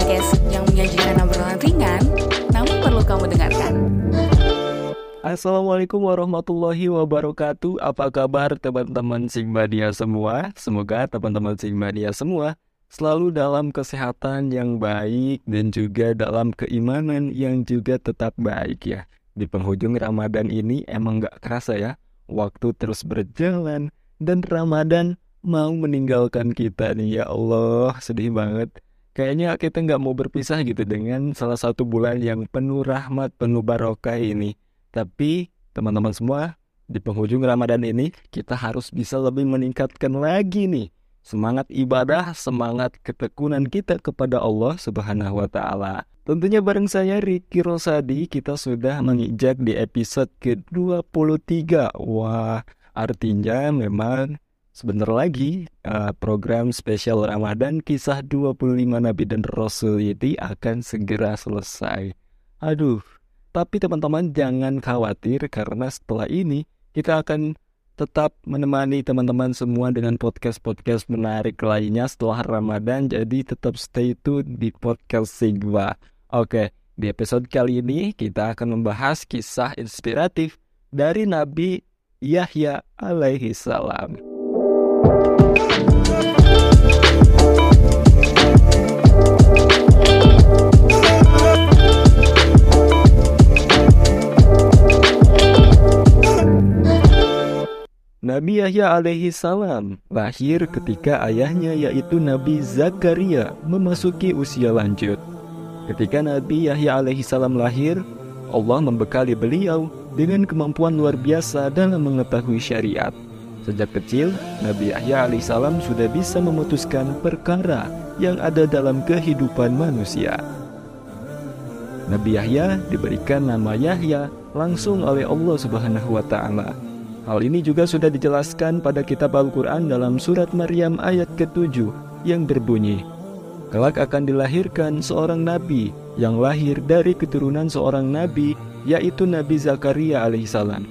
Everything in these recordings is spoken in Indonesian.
podcast yang menyajikan obrolan ringan, namun perlu kamu dengarkan. Assalamualaikum warahmatullahi wabarakatuh Apa kabar teman-teman Sigmania semua? Semoga teman-teman Sigmania semua selalu dalam kesehatan yang baik dan juga dalam keimanan yang juga tetap baik ya Di penghujung Ramadan ini emang gak kerasa ya Waktu terus berjalan dan Ramadan mau meninggalkan kita nih ya Allah sedih banget Kayaknya kita nggak mau berpisah gitu dengan salah satu bulan yang penuh rahmat, penuh barokah ini tapi teman-teman semua, di penghujung Ramadan ini kita harus bisa lebih meningkatkan lagi nih semangat ibadah, semangat ketekunan kita kepada Allah Subhanahu wa taala. Tentunya bareng saya Ricky Rosadi kita sudah menginjak di episode ke-23. Wah, artinya memang sebentar lagi uh, program spesial Ramadan kisah 25 nabi dan rasul ini akan segera selesai. Aduh, tapi teman-teman jangan khawatir karena setelah ini kita akan tetap menemani teman-teman semua dengan podcast-podcast menarik lainnya setelah Ramadan. Jadi tetap stay tune di podcast Sigma. Oke, di episode kali ini kita akan membahas kisah inspiratif dari Nabi Yahya alaihi salam. Nabi Yahya alaihi salam lahir ketika ayahnya yaitu Nabi Zakaria memasuki usia lanjut. Ketika Nabi Yahya alaihi salam lahir, Allah membekali beliau dengan kemampuan luar biasa dalam mengetahui syariat. Sejak kecil, Nabi Yahya alaihi salam sudah bisa memutuskan perkara yang ada dalam kehidupan manusia. Nabi Yahya diberikan nama Yahya langsung oleh Allah Subhanahu wa taala Hal ini juga sudah dijelaskan pada kitab Al-Quran dalam surat Maryam ayat ke-7 yang berbunyi, Kelak akan dilahirkan seorang nabi yang lahir dari keturunan seorang nabi yaitu Nabi Zakaria alaihissalam.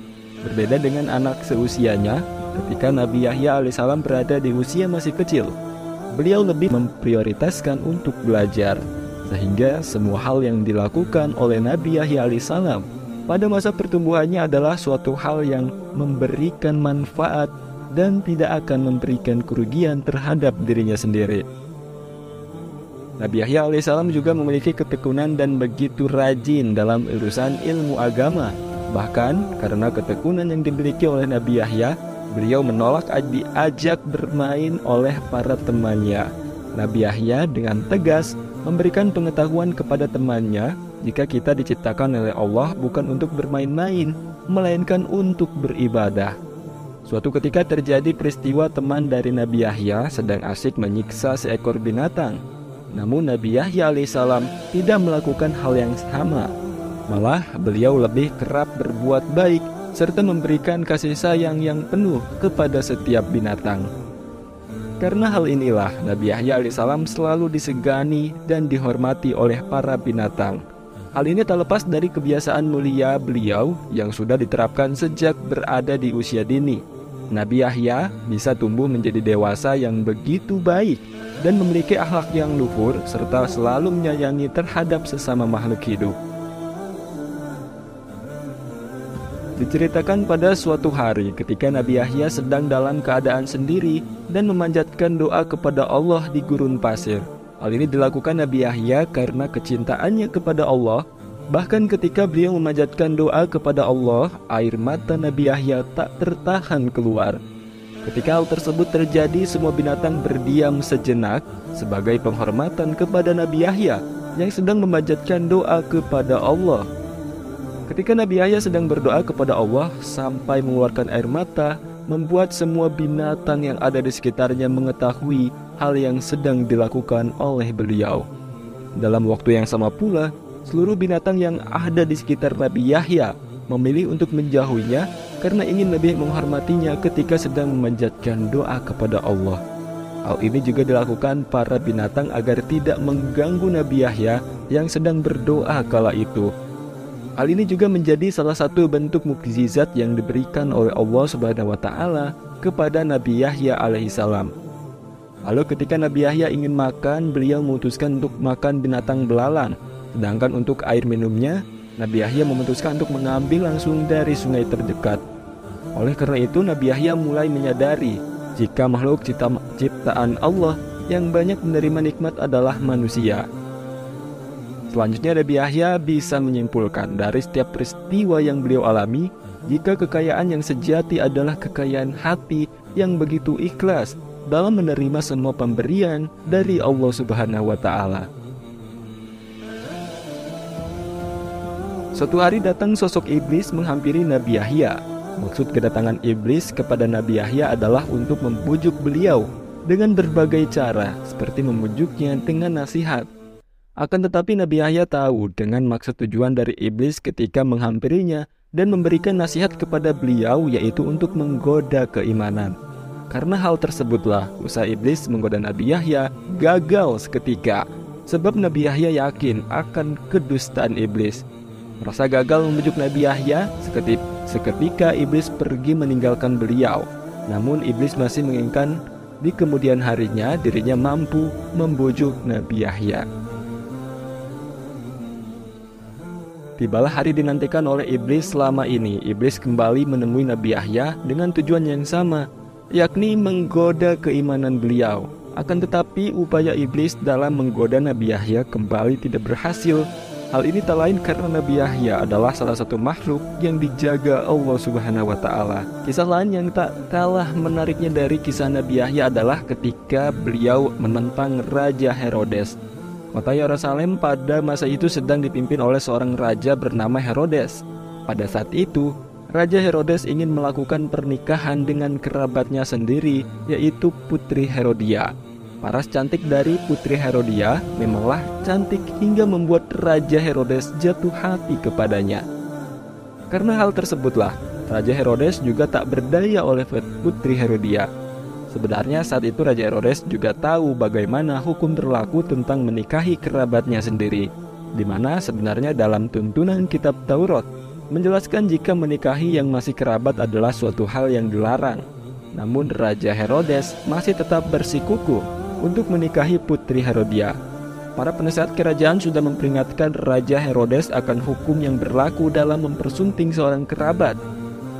Berbeda dengan anak seusianya, ketika Nabi Yahya alaihissalam berada di usia masih kecil, beliau lebih memprioritaskan untuk belajar, sehingga semua hal yang dilakukan oleh Nabi Yahya alaihissalam pada masa pertumbuhannya adalah suatu hal yang memberikan manfaat dan tidak akan memberikan kerugian terhadap dirinya sendiri. Nabi Yahya alaihissalam juga memiliki ketekunan dan begitu rajin dalam urusan ilmu agama. Bahkan karena ketekunan yang dimiliki oleh Nabi Yahya, beliau menolak diajak bermain oleh para temannya. Nabi Yahya dengan tegas memberikan pengetahuan kepada temannya jika kita diciptakan oleh Allah bukan untuk bermain-main, melainkan untuk beribadah. Suatu ketika terjadi peristiwa teman dari Nabi Yahya sedang asik menyiksa seekor binatang. Namun Nabi Yahya alaihissalam tidak melakukan hal yang sama. Malah beliau lebih kerap berbuat baik serta memberikan kasih sayang yang penuh kepada setiap binatang. Karena hal inilah Nabi Yahya alaihissalam selalu disegani dan dihormati oleh para binatang. Hal ini tak lepas dari kebiasaan mulia beliau yang sudah diterapkan sejak berada di usia dini. Nabi Yahya bisa tumbuh menjadi dewasa yang begitu baik dan memiliki akhlak yang luhur serta selalu menyayangi terhadap sesama makhluk hidup. Diceritakan pada suatu hari ketika Nabi Yahya sedang dalam keadaan sendiri dan memanjatkan doa kepada Allah di gurun pasir. Hal ini dilakukan Nabi Yahya karena kecintaannya kepada Allah. Bahkan ketika beliau memanjatkan doa kepada Allah, air mata Nabi Yahya tak tertahan keluar. Ketika hal tersebut terjadi, semua binatang berdiam sejenak sebagai penghormatan kepada Nabi Yahya yang sedang memanjatkan doa kepada Allah. Ketika Nabi Yahya sedang berdoa kepada Allah sampai mengeluarkan air mata, membuat semua binatang yang ada di sekitarnya mengetahui hal yang sedang dilakukan oleh beliau. Dalam waktu yang sama pula, seluruh binatang yang ada di sekitar Nabi Yahya memilih untuk menjauhinya karena ingin lebih menghormatinya ketika sedang memanjatkan doa kepada Allah. Hal ini juga dilakukan para binatang agar tidak mengganggu Nabi Yahya yang sedang berdoa kala itu. Hal ini juga menjadi salah satu bentuk mukjizat yang diberikan oleh Allah Subhanahu wa taala kepada Nabi Yahya alaihissalam. Lalu ketika Nabi Yahya ingin makan, beliau memutuskan untuk makan binatang belalang. Sedangkan untuk air minumnya, Nabi Yahya memutuskan untuk mengambil langsung dari sungai terdekat. Oleh karena itu, Nabi Yahya mulai menyadari jika makhluk ciptaan Allah yang banyak menerima nikmat adalah manusia. Selanjutnya Nabi Yahya bisa menyimpulkan dari setiap peristiwa yang beliau alami jika kekayaan yang sejati adalah kekayaan hati yang begitu ikhlas dalam menerima semua pemberian dari Allah Subhanahu wa. Suatu hari datang sosok iblis menghampiri Nabi Yahya. Maksud kedatangan iblis kepada Nabi Yahya adalah untuk membujuk beliau dengan berbagai cara, seperti membujuknya dengan nasihat. Akan tetapi Nabi Yahya tahu dengan maksud tujuan dari iblis ketika menghampirinya dan memberikan nasihat kepada beliau yaitu untuk menggoda keimanan. Karena hal tersebutlah usaha iblis menggoda Nabi Yahya gagal seketika. Sebab Nabi Yahya yakin akan kedustaan iblis. Merasa gagal membujuk Nabi Yahya, seketika, seketika iblis pergi meninggalkan beliau. Namun iblis masih menginginkan di kemudian harinya dirinya mampu membujuk Nabi Yahya. Tibalah hari dinantikan oleh iblis selama ini. Iblis kembali menemui Nabi Yahya dengan tujuan yang sama, yakni menggoda keimanan beliau. Akan tetapi upaya iblis dalam menggoda Nabi Yahya kembali tidak berhasil. Hal ini tak lain karena Nabi Yahya adalah salah satu makhluk yang dijaga Allah Subhanahu wa taala. Kisah lain yang tak kalah menariknya dari kisah Nabi Yahya adalah ketika beliau menentang Raja Herodes. Kota Yerusalem pada masa itu sedang dipimpin oleh seorang raja bernama Herodes. Pada saat itu, Raja Herodes ingin melakukan pernikahan dengan kerabatnya sendiri, yaitu Putri Herodia. Paras cantik dari Putri Herodia memanglah cantik hingga membuat Raja Herodes jatuh hati kepadanya. Karena hal tersebutlah, Raja Herodes juga tak berdaya oleh Putri Herodia. Sebenarnya saat itu Raja Herodes juga tahu bagaimana hukum berlaku tentang menikahi kerabatnya sendiri, di mana sebenarnya dalam tuntunan kitab Taurat menjelaskan jika menikahi yang masih kerabat adalah suatu hal yang dilarang. Namun Raja Herodes masih tetap bersikuku untuk menikahi putri Herodia. Para penasehat kerajaan sudah memperingatkan Raja Herodes akan hukum yang berlaku dalam mempersunting seorang kerabat,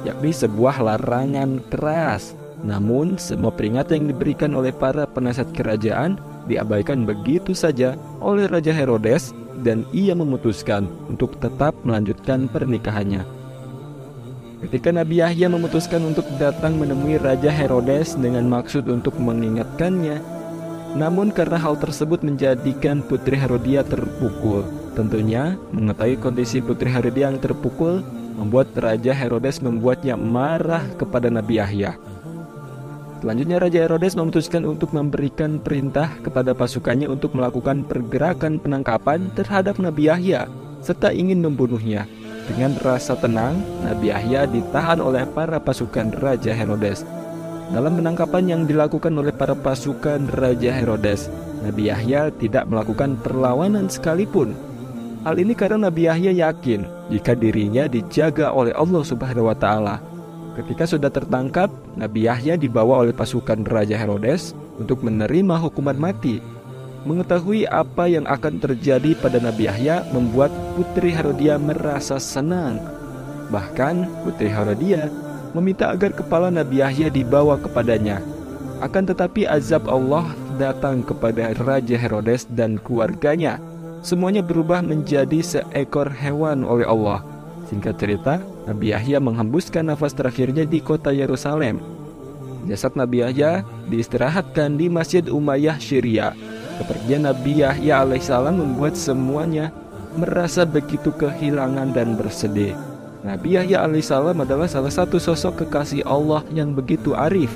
yakni sebuah larangan keras. Namun, semua peringatan yang diberikan oleh para penasihat kerajaan diabaikan begitu saja oleh Raja Herodes dan ia memutuskan untuk tetap melanjutkan pernikahannya. Ketika Nabi Yahya memutuskan untuk datang menemui Raja Herodes dengan maksud untuk mengingatkannya, namun karena hal tersebut menjadikan Putri Herodia terpukul. Tentunya, mengetahui kondisi Putri Herodia yang terpukul membuat Raja Herodes membuatnya marah kepada Nabi Yahya. Selanjutnya Raja Herodes memutuskan untuk memberikan perintah kepada pasukannya untuk melakukan pergerakan penangkapan terhadap Nabi Yahya serta ingin membunuhnya. Dengan rasa tenang, Nabi Yahya ditahan oleh para pasukan Raja Herodes. Dalam penangkapan yang dilakukan oleh para pasukan Raja Herodes, Nabi Yahya tidak melakukan perlawanan sekalipun. Hal ini karena Nabi Yahya yakin jika dirinya dijaga oleh Allah Subhanahu wa taala Ketika sudah tertangkap, Nabi Yahya dibawa oleh pasukan Raja Herodes untuk menerima hukuman mati. Mengetahui apa yang akan terjadi pada Nabi Yahya membuat Putri Herodia merasa senang. Bahkan Putri Herodia meminta agar kepala Nabi Yahya dibawa kepadanya. Akan tetapi azab Allah datang kepada Raja Herodes dan keluarganya. Semuanya berubah menjadi seekor hewan oleh Allah. Singkat cerita, Nabi Yahya menghembuskan nafas terakhirnya di kota Yerusalem. Jasad Nabi Yahya diistirahatkan di Masjid Umayyah Syria. Kepergian Nabi Yahya alaihissalam membuat semuanya merasa begitu kehilangan dan bersedih. Nabi Yahya alaihissalam adalah salah satu sosok kekasih Allah yang begitu arif,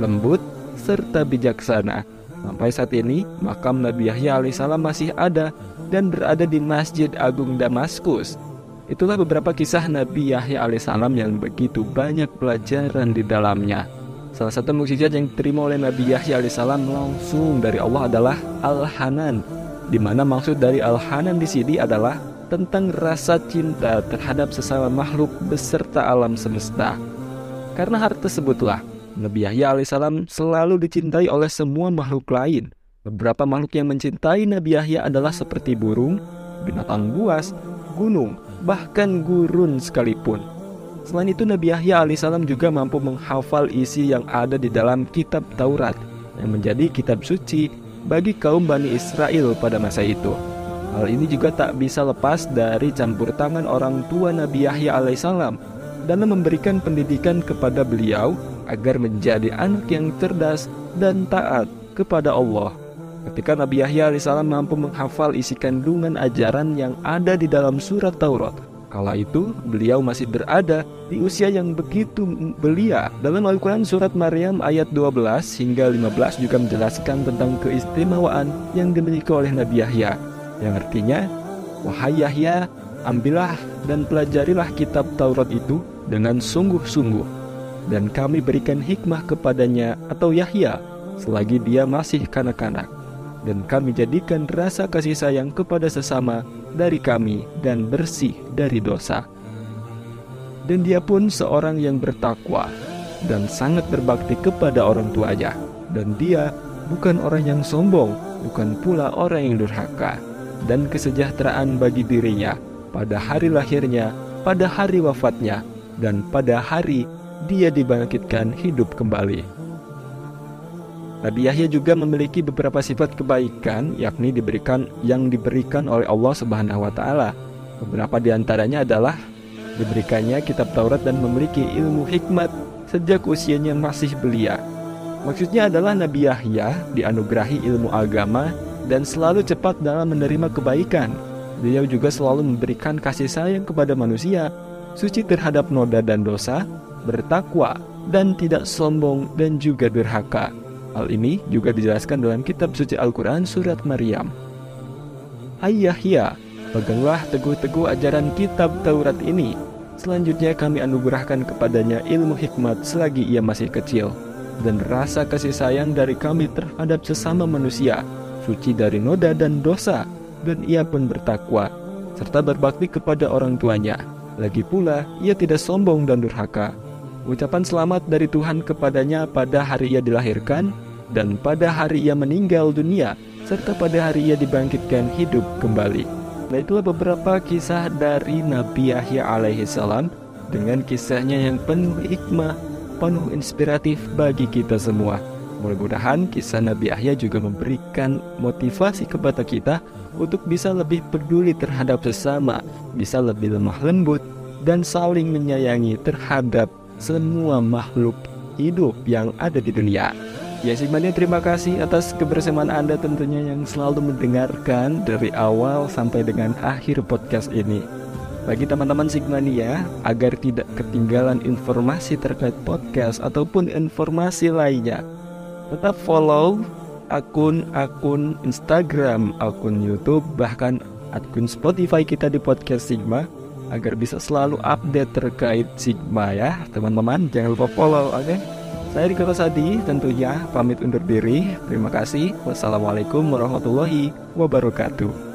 lembut, serta bijaksana. Sampai saat ini, makam Nabi Yahya alaihissalam masih ada dan berada di Masjid Agung Damaskus. Itulah beberapa kisah Nabi Yahya alaihissalam yang begitu banyak pelajaran di dalamnya. Salah satu mukjizat yang diterima oleh Nabi Yahya alaihissalam langsung dari Allah adalah Al-Hanan, di mana maksud dari Al-Hanan di sini adalah tentang rasa cinta terhadap sesama makhluk beserta alam semesta. Karena hal tersebutlah Nabi Yahya alaihissalam selalu dicintai oleh semua makhluk lain. Beberapa makhluk yang mencintai Nabi Yahya adalah seperti burung, binatang buas, gunung, bahkan gurun sekalipun. Selain itu Nabi Yahya alaihissalam juga mampu menghafal isi yang ada di dalam kitab Taurat yang menjadi kitab suci bagi kaum Bani Israel pada masa itu. Hal ini juga tak bisa lepas dari campur tangan orang tua Nabi Yahya alaihissalam dalam memberikan pendidikan kepada beliau agar menjadi anak yang cerdas dan taat kepada Allah. Ketika Nabi Yahya alaihissalam mampu menghafal isi kandungan ajaran yang ada di dalam surat Taurat, kala itu beliau masih berada di usia yang begitu belia. Dalam Al-Quran surat Maryam ayat 12 hingga 15 juga menjelaskan tentang keistimewaan yang dimiliki oleh Nabi Yahya. Yang artinya, Wahai Yahya, ambillah dan pelajarilah kitab Taurat itu dengan sungguh-sungguh. Dan kami berikan hikmah kepadanya atau Yahya selagi dia masih kanak-kanak dan kami jadikan rasa kasih sayang kepada sesama dari kami dan bersih dari dosa. Dan dia pun seorang yang bertakwa dan sangat berbakti kepada orang tuanya. Dan dia bukan orang yang sombong, bukan pula orang yang durhaka. Dan kesejahteraan bagi dirinya pada hari lahirnya, pada hari wafatnya, dan pada hari dia dibangkitkan hidup kembali. Nabi Yahya juga memiliki beberapa sifat kebaikan yakni diberikan yang diberikan oleh Allah Subhanahu wa taala. Beberapa di antaranya adalah diberikannya kitab Taurat dan memiliki ilmu hikmat sejak usianya masih belia. Maksudnya adalah Nabi Yahya dianugerahi ilmu agama dan selalu cepat dalam menerima kebaikan. Beliau juga selalu memberikan kasih sayang kepada manusia, suci terhadap noda dan dosa, bertakwa, dan tidak sombong dan juga durhaka. Hal ini juga dijelaskan dalam kitab suci Al-Quran surat Maryam. Hai Yahya, peganglah teguh-teguh ajaran kitab Taurat ini. Selanjutnya kami anugerahkan kepadanya ilmu hikmat selagi ia masih kecil. Dan rasa kasih sayang dari kami terhadap sesama manusia, suci dari noda dan dosa. Dan ia pun bertakwa, serta berbakti kepada orang tuanya. Lagi pula, ia tidak sombong dan durhaka. Ucapan selamat dari Tuhan kepadanya pada hari ia dilahirkan dan pada hari ia meninggal dunia, serta pada hari ia dibangkitkan hidup kembali. Nah itulah beberapa kisah dari Nabi Yahya alaihi salam dengan kisahnya yang penuh hikmah, penuh inspiratif bagi kita semua. Mudah-mudahan kisah Nabi Yahya juga memberikan motivasi kepada kita untuk bisa lebih peduli terhadap sesama, bisa lebih lemah lembut, dan saling menyayangi terhadap semua makhluk hidup yang ada di dunia. Ya Sigmania terima kasih atas kebersamaan Anda tentunya yang selalu mendengarkan dari awal sampai dengan akhir podcast ini. Bagi teman-teman Sigmania, agar tidak ketinggalan informasi terkait podcast ataupun informasi lainnya, tetap follow akun-akun Instagram, akun YouTube, bahkan akun Spotify kita di podcast Sigma agar bisa selalu update terkait Sigma ya teman-teman jangan lupa follow oke okay? Saya Riko Rosadi tentunya pamit undur diri. Terima kasih. Wassalamualaikum warahmatullahi wabarakatuh.